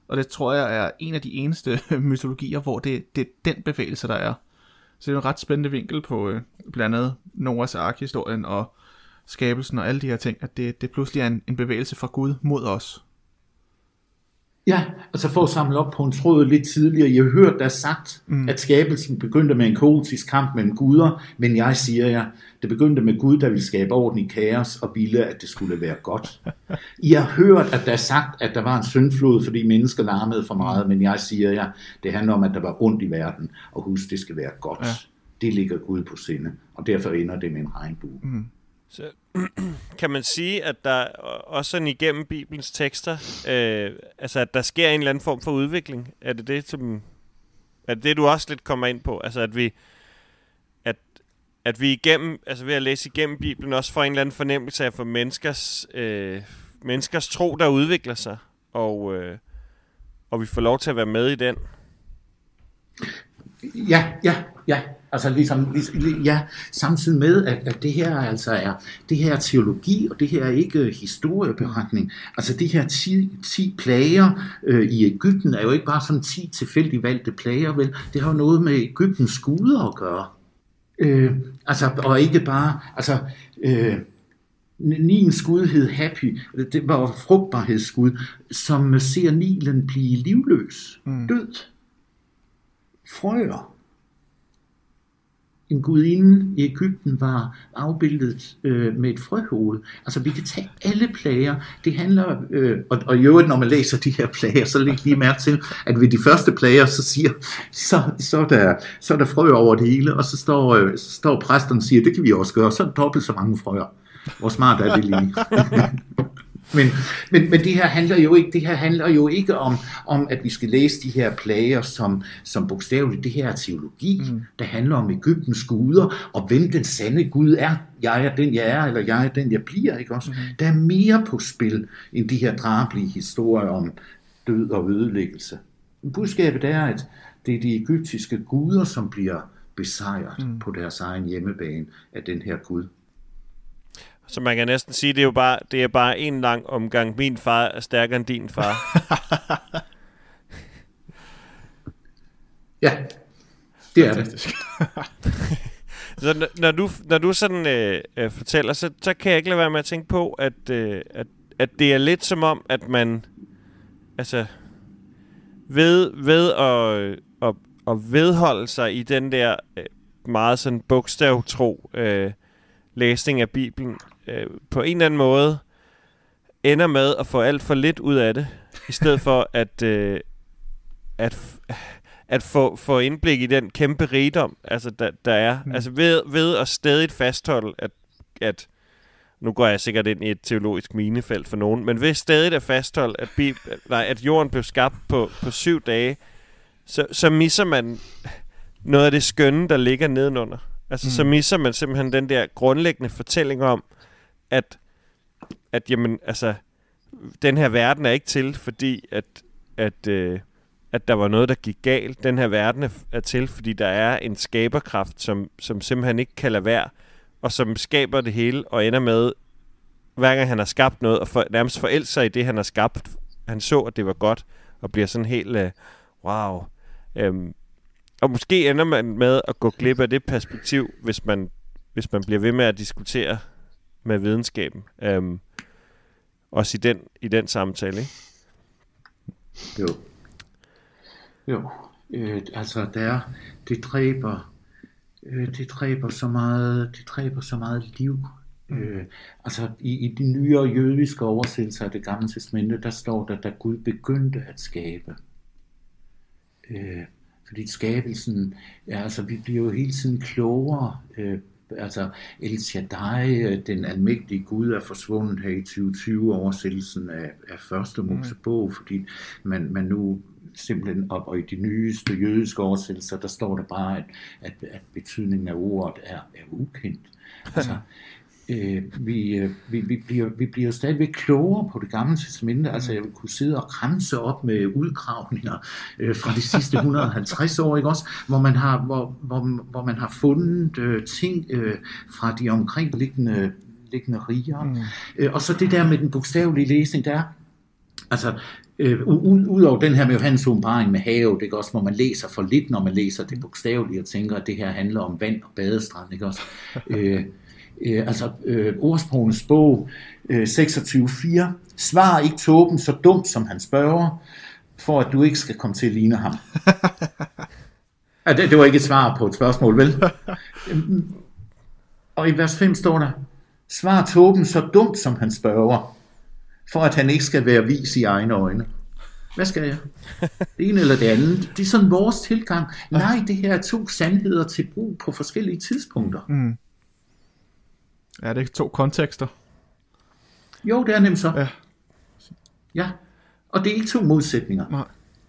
Og det tror jeg er en af de eneste (laughs) mytologier, hvor det, det er den bevægelse, der er. Så det er en ret spændende vinkel på øh, blandt andet Noahs ark-historien og skabelsen og alle de her ting, at det, det pludselig er en, en bevægelse fra Gud mod os. Ja, altså for at samle op på en tråd lidt tidligere. Jeg har hørt der sagt, mm. at skabelsen begyndte med en kaotisk kamp mellem guder, men jeg siger jer, det begyndte med Gud, der ville skabe orden i kaos og ville, at det skulle være godt. I har hørt, at der er sagt, at der var en syndflod, fordi mennesker larmede for meget, men jeg siger jer, det handler om, at der var ondt i verden, og husk, det skal være godt. Ja. Det ligger Gud på sinde, og derfor ender det med en regnbue. Mm. Så (clears throat) kan man sige, at der også sådan igennem Bibelens tekster, øh, altså at der sker en eller anden form for udvikling? Er det det, som, er det, det du også lidt kommer ind på? Altså at vi, at, at vi igennem, altså ved at læse igennem Bibelen, også får en eller anden fornemmelse af for menneskers, øh, menneskers tro, der udvikler sig, og, øh, og vi får lov til at være med i den? Ja, ja, ja. Altså ligesom, ligesom ja, samtidig med, at, at det her altså er, det her er teologi, og det her er ikke øh, historieberetning. Altså de her 10, 10 plager øh, i Ægypten er jo ikke bare sådan 10 tilfældigt valgte plager, vel? Det har jo noget med Ægyptens guder at gøre. Øh, altså, og ikke bare, altså, øh, Nilens gud hed Happy, det var frugtbarhedsgud, som ser Nilen blive livløs, mm. død, frøer. En gudinde i Ægypten var afbildet øh, med et frøhoved. Altså vi kan tage alle plager. Det handler, øh, og, og i øvrigt når man læser de her plager, så læg lige mærke til, at ved de første plager, så siger, så, så, er, der, så er der frø over det hele, og så står, øh, så står præsten og siger, det kan vi også gøre, så er der dobbelt så mange frøer. Hvor smart er det lige? (laughs) men, men, men det her handler jo ikke, det her handler jo ikke om, om, at vi skal læse de her plager som, som bogstaveligt. Det her er teologi, mm. der handler om Ægyptens guder, og hvem den sande Gud er. Jeg er den, jeg er, eller jeg er den, jeg bliver. Ikke også? Mm. Der er mere på spil, end de her drabelige historier om død og ødelæggelse. Budskabet er, at det er de egyptiske guder, som bliver besejret mm. på deres egen hjemmebane af den her Gud. Så man kan næsten sige, det er jo bare, det er bare en lang omgang. Min far er stærkere end din far. (laughs) ja, det er det. (laughs) så når, når, du, når du sådan øh, øh, fortæller, så, så kan jeg ikke lade være med at tænke på, at, øh, at, at det er lidt som om, at man altså ved, ved at, at, at vedholde sig i den der øh, meget sådan bogstavtro øh, læsning af Bibelen, øh, på en eller anden måde ender med at få alt for lidt ud af det, i stedet for (laughs) at, øh, at, at få, få indblik i den kæmpe rigdom, altså, der, der er. Mm. Altså ved, ved at stadig fastholde, at, at nu går jeg sikkert ind i et teologisk minefelt for nogen, men ved stadig at fastholde, at, Bibel, nej, at jorden blev skabt på, på syv dage, så, så misser man noget af det skønne, der ligger nedenunder. Altså, mm. så misser man simpelthen den der grundlæggende fortælling om, at, at jamen, altså, den her verden er ikke til, fordi at, at, øh, at der var noget, der gik galt. Den her verden er, til, fordi der er en skaberkraft, som, som simpelthen ikke kan lade være, og som skaber det hele, og ender med, hver gang han har skabt noget, og for, nærmest forælder sig i det, han har skabt. Han så, at det var godt, og bliver sådan helt, øh, wow. Øhm, og måske ender man med at gå glip af det perspektiv, hvis man, hvis man bliver ved med at diskutere med videnskaben. Øhm, også i den, i den samtale, ikke? Jo. Jo. Øh, altså, der, det dræber, øh, det dræber så meget, det dræber så meget liv. Mm. Øh, altså i, i de nyere jødiske oversættelser af det gamle testamente, der står der, da Gud begyndte at skabe. Øh, fordi skabelsen, ja, altså vi bliver jo hele tiden klogere øh, altså El Shaddai, den almægtige Gud, er forsvundet her i 2020-oversættelsen af, af første mm. Mosebog, mm. fordi man, man nu simpelthen op, og i de nyeste jødiske oversættelser, der står der bare, at, at, at betydningen af ordet er, er ukendt. Altså, (laughs) øh, vi, øh, vi, vi, bliver, vi bliver stadigvæk klogere på det gamle testamente. Altså jeg vil kunne sidde og kramse op med udgravninger øh, fra de sidste 150 år, ikke også? Hvor man har, hvor, hvor, hvor man har fundet øh, ting øh, fra de omkringliggende liggende riger. Mm. Øh, og så det der med den bogstavelige læsning, der altså øh, Udover den her med Johannes åbenbaring med have, det er også, hvor man læser for lidt, når man læser det bogstavelige, og tænker, at det her handler om vand og badestrand, ikke også? (laughs) øh, øh, altså øh, ordsprogenes bog øh, 26.4. Svar ikke tåben så dumt, som han spørger, for at du ikke skal komme til at ligne ham. (laughs) ja, det, det var ikke et svar på et spørgsmål, vel? (laughs) Og i vers 5 står der, svar tåben så dumt, som han spørger, for at han ikke skal være vis i egne øjne. Hvad skal jeg? Det ene eller det andet. Det er sådan vores tilgang. Nej, det her er to sandheder til brug på forskellige tidspunkter. Mm. Er det ikke to kontekster? Jo, det er nemt så. Ja. Ja, og det er ikke to modsætninger. Nej.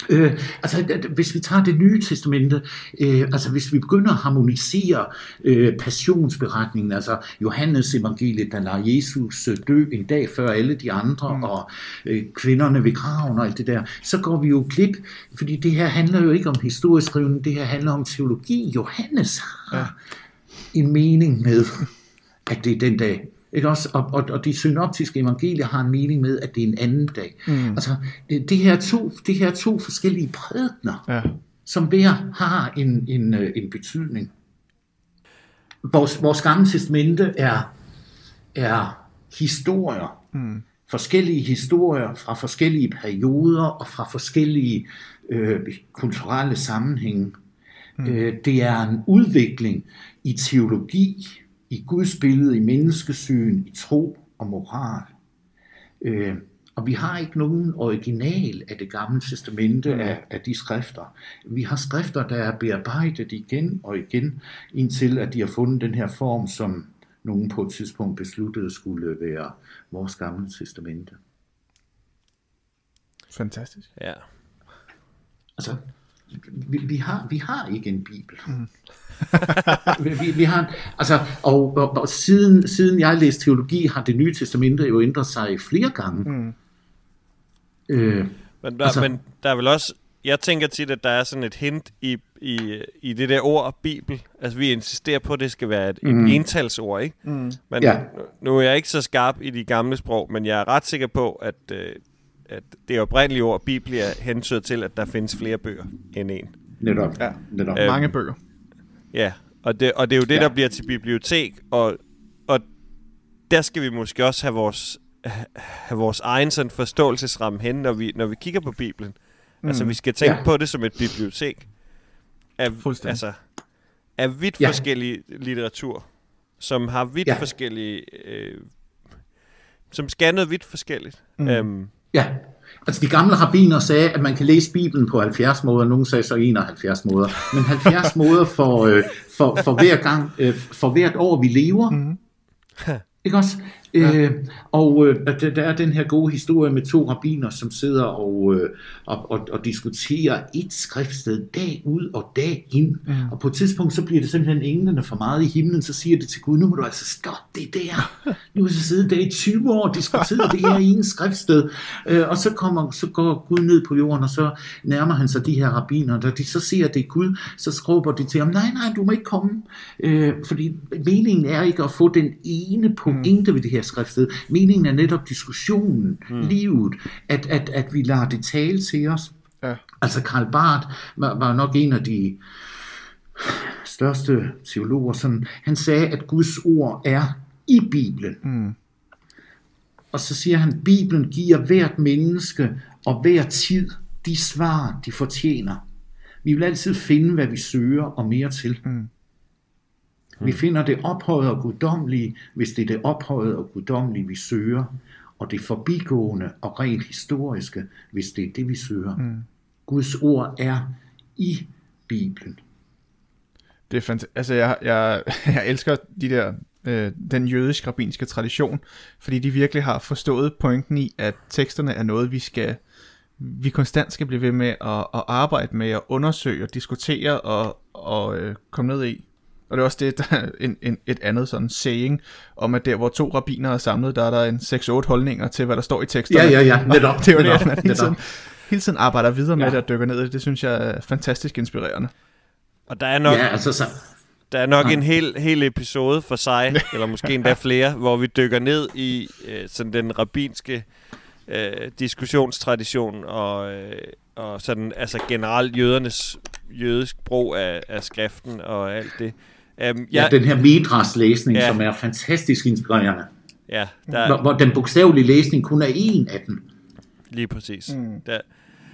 Øh, altså, hvis vi tager det nye testamente, øh, altså hvis vi begynder at harmonisere øh, passionsberetningen, altså Johannes evangeliet, der lader Jesus øh, dø en dag før alle de andre, mm. og øh, kvinderne ved graven og alt det der, så går vi jo glip, fordi det her handler jo ikke om historieskrivning, det her handler om teologi. Johannes har ja. en mening med, at det er den dag. Ikke også? Og, og, og de synoptiske evangelier har en mening med, at det er en anden dag. Mm. Altså, det, det, her to, det her to forskellige prædikner, Ja. som hver har en, en, øh, en betydning. Vores, vores gamle testamente er, er historier. Mm. Forskellige historier fra forskellige perioder og fra forskellige øh, kulturelle sammenhænge. Mm. Øh, det er en udvikling i teologi, i Guds billede, i menneskesyn, i tro og moral. Øh, og vi har ikke nogen original af det gamle testamente af, af de skrifter. Vi har skrifter, der er bearbejdet igen og igen, indtil at de har fundet den her form, som nogen på et tidspunkt besluttede skulle være vores gamle testamente. Fantastisk. Ja. Altså, vi, vi, har, vi har ikke en bibel. Mm. (laughs) vi, vi, har, altså, og, og, og siden, siden jeg læste teologi, har det nye testamente jo ændret sig flere gange. Mm. Øh, Men der, Altså- men der er vel også... Jeg tænker tit, at der er sådan et hint i, i, i det der ord, Bibel. Altså, vi insisterer på, at det skal være et, mm. et entalsord, ikke? Mm. Men Ja. ja. nu er jeg ikke så skarp i de gamle sprog, men jeg er ret sikker på, at, øh, at det oprindelige ord, Bibel, er hentyder til, at der findes flere bøger end en. netop. Ja. netop. Øh, Mange bøger. Ja, og det, og det er jo det, Ja. der bliver til bibliotek, og, og der skal vi måske også have vores, have vores egen sådan forståelsesramme hen, når vi, når vi kigger på Bibelen. Mm. Altså, vi skal tænke Ja. på det som et bibliotek af, Fuldstændig. altså, af vidt Ja. forskellige litteratur, som har vidt Ja. ja. forskellige... Øh, som skal noget vidt forskelligt. Mm. Øhm, Ja, altså de gamle rabbiner sagde, at man kan læse Bibelen på 70 måder, nogen sagde så 71 måder, men 70 (laughs) måder for, øh, for, for hver gang, øh, for hvert år vi lever. Mm. Ikke også? Ja. Øh, og øh, der der er den her gode historie med to rabbiner, som sidder og, øh, og, og, og diskuterer et skriftsted dag ud og dag ind. Mm. Og på et tidspunkt, så bliver det simpelthen englene for meget i himlen, så siger det til Gud, nu må du altså stoppe det der. (laughs) Nu har så siddet der i 20 år og diskuteret det her ene skriftsted. Øh, og så, kommer, så går Gud ned på jorden, og så nærmer han sig de her rabbiner. Da de så ser, at det er Gud, så skråber de til ham, nej, nej, du må ikke komme. Øh, fordi meningen er ikke at få den ene pointe ved det her skriftsted. Meningen er netop diskussionen, mm. livet, at, at, at vi lader det tale til os. Ja. Altså Karl Barth var, var nok en af de største teologer, sådan, han sagde, at Guds ord er i Bibelen. Mm. Og så siger han, Bibelen giver hvert menneske og hver tid de svar, de fortjener. Vi vil altid finde, hvad vi søger og mere til. Mm. Vi finder det ophøjet og guddommelige, hvis det er det ophøjet og guddommelige, vi søger, og det forbigående og rent historiske, hvis det er det, vi søger. Mm. Guds ord er i Bibelen. Det er fantastisk. Altså, jeg, jeg, (laughs) jeg elsker de der, øh, den jødisk-rabbinske tradition, fordi de virkelig har forstået pointen i, at teksterne er noget, vi skal vi konstant skal blive ved med at, at arbejde med, at undersøge og diskutere og, og øh, komme ned i. Og det er også det, der er en, en, et andet sådan saying, om at der, hvor to rabbiner er samlet, der er der en 6-8 holdninger til, hvad der står i teksterne. Ja, ja, ja, (laughs) netop. Og det er jo det, netop, man hele tiden, hele tiden arbejder videre med Ja. det og dykker ned i det. Det synes jeg er fantastisk inspirerende. og der er nok, Ja, altså så, Der er nok en hel, hel episode for sig, (laughs) eller måske endda flere, hvor vi dykker ned i øh, sådan den rabbinske øh, diskussionstradition og, øh, og sådan altså generelt jødernes jødisk brug af, af skriften og alt det. Um, ja, ja, den her Midras-læsning, Ja. som er fantastisk inspirerende. ja, Hvor, der, hvor den bogstavelige læsning kun er en af dem. Lige præcis. Mm. Der,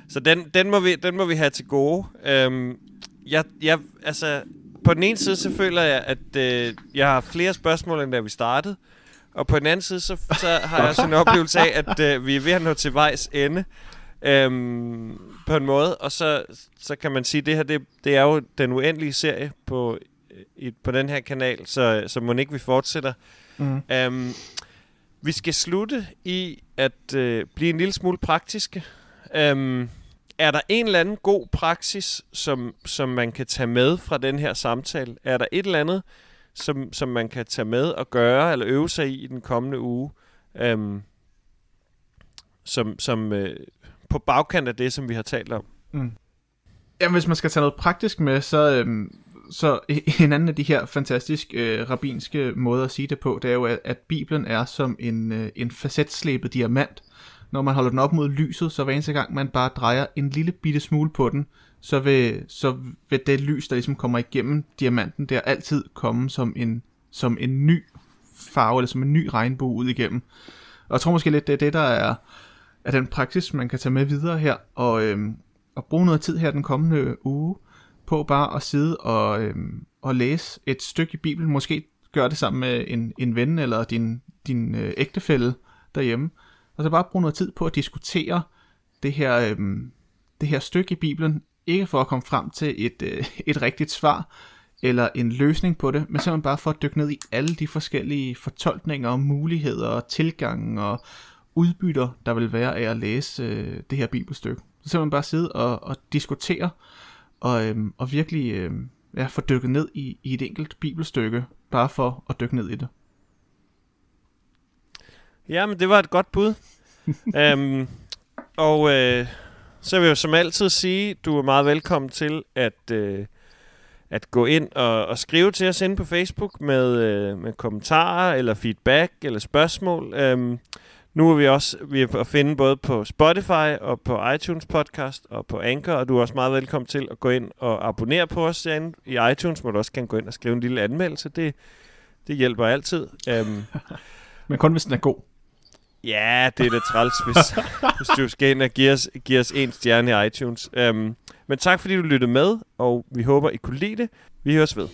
så den, den, må vi, den må vi have til gode. Øhm, jeg, jeg, altså, på den ene side, så føler jeg, at øh, jeg har flere spørgsmål, end da vi startede. Og på den anden side, så, så har jeg også en oplevelse af, at øh, vi er ved at nå til vejs ende. Øhm, på en måde. Og så, så kan man sige, at det her, det, det er jo den uendelige serie på, i, på den her kanal. Så, så må ikke vi fortsætter. Mm. Øhm, vi skal slutte i at øh, blive en lille smule praktiske. Øhm, er der en eller anden god praksis, som, som man kan tage med fra den her samtale? Er der et eller andet, som, som man kan tage med og gøre eller øve sig i i den kommende uge, øhm, som, som øh, på bagkant af det, som vi har talt om? Mm. Ja, hvis man skal tage noget praktisk med, så, øhm, så (laughs) en anden af de her fantastisk øh, rabinske måder at sige det på, det er jo, at, at Bibelen er som en, øh, en facetslæbet diamant. Når man holder den op mod lyset, så hver eneste gang man bare drejer en lille bitte smule på den, så vil, så vil det lys, der ligesom kommer igennem diamanten, der altid komme som en, som en ny farve, eller som en ny regnbue ud igennem. Og jeg tror måske lidt, det er det, der er, er den praksis, man kan tage med videre her, og, øhm, og bruge noget tid her den kommende uge, på bare at sidde og, øh, og læse et stykke i Bibelen. Måske gør det sammen med en, en ven eller din, din øh, ægtefælle derhjemme. Og så bare bruge noget tid på at diskutere det her, øh, det her stykke i Bibelen. Ikke for at komme frem til et, øh, et rigtigt svar eller en løsning på det, men simpelthen bare for at dykke ned i alle de forskellige fortolkninger og muligheder og tilgange og udbytter, der vil være af at læse øh, det her bibelstykke. Så simpelthen bare sidde og, og diskutere og, øhm, og virkelig øhm, ja, få dykket ned i, i et enkelt bibelstykke, bare for at dykke ned i det. Ja, men det var et godt bud. um, (laughs) og øh, så vil jeg jo som altid sige, du er meget velkommen til at, øh, at gå ind og, og skrive til os inde på Facebook med, øh, med kommentarer eller feedback eller spørgsmål. Um, nu er vi også vi er at finde både på Spotify og på iTunes podcast og på Anchor, og du er også meget velkommen til at gå ind og abonnere på os derinde. I iTunes må du også gerne gå ind og skrive en lille anmeldelse. Det, det hjælper altid. Um, (laughs) Men kun hvis den er god. Ja, det er da træls, hvis, (laughs) hvis du skal ind og give os, give os en stjerne i iTunes. Um, men tak fordi du lyttede med, og vi håber, I kunne lide det. Vi høres ved.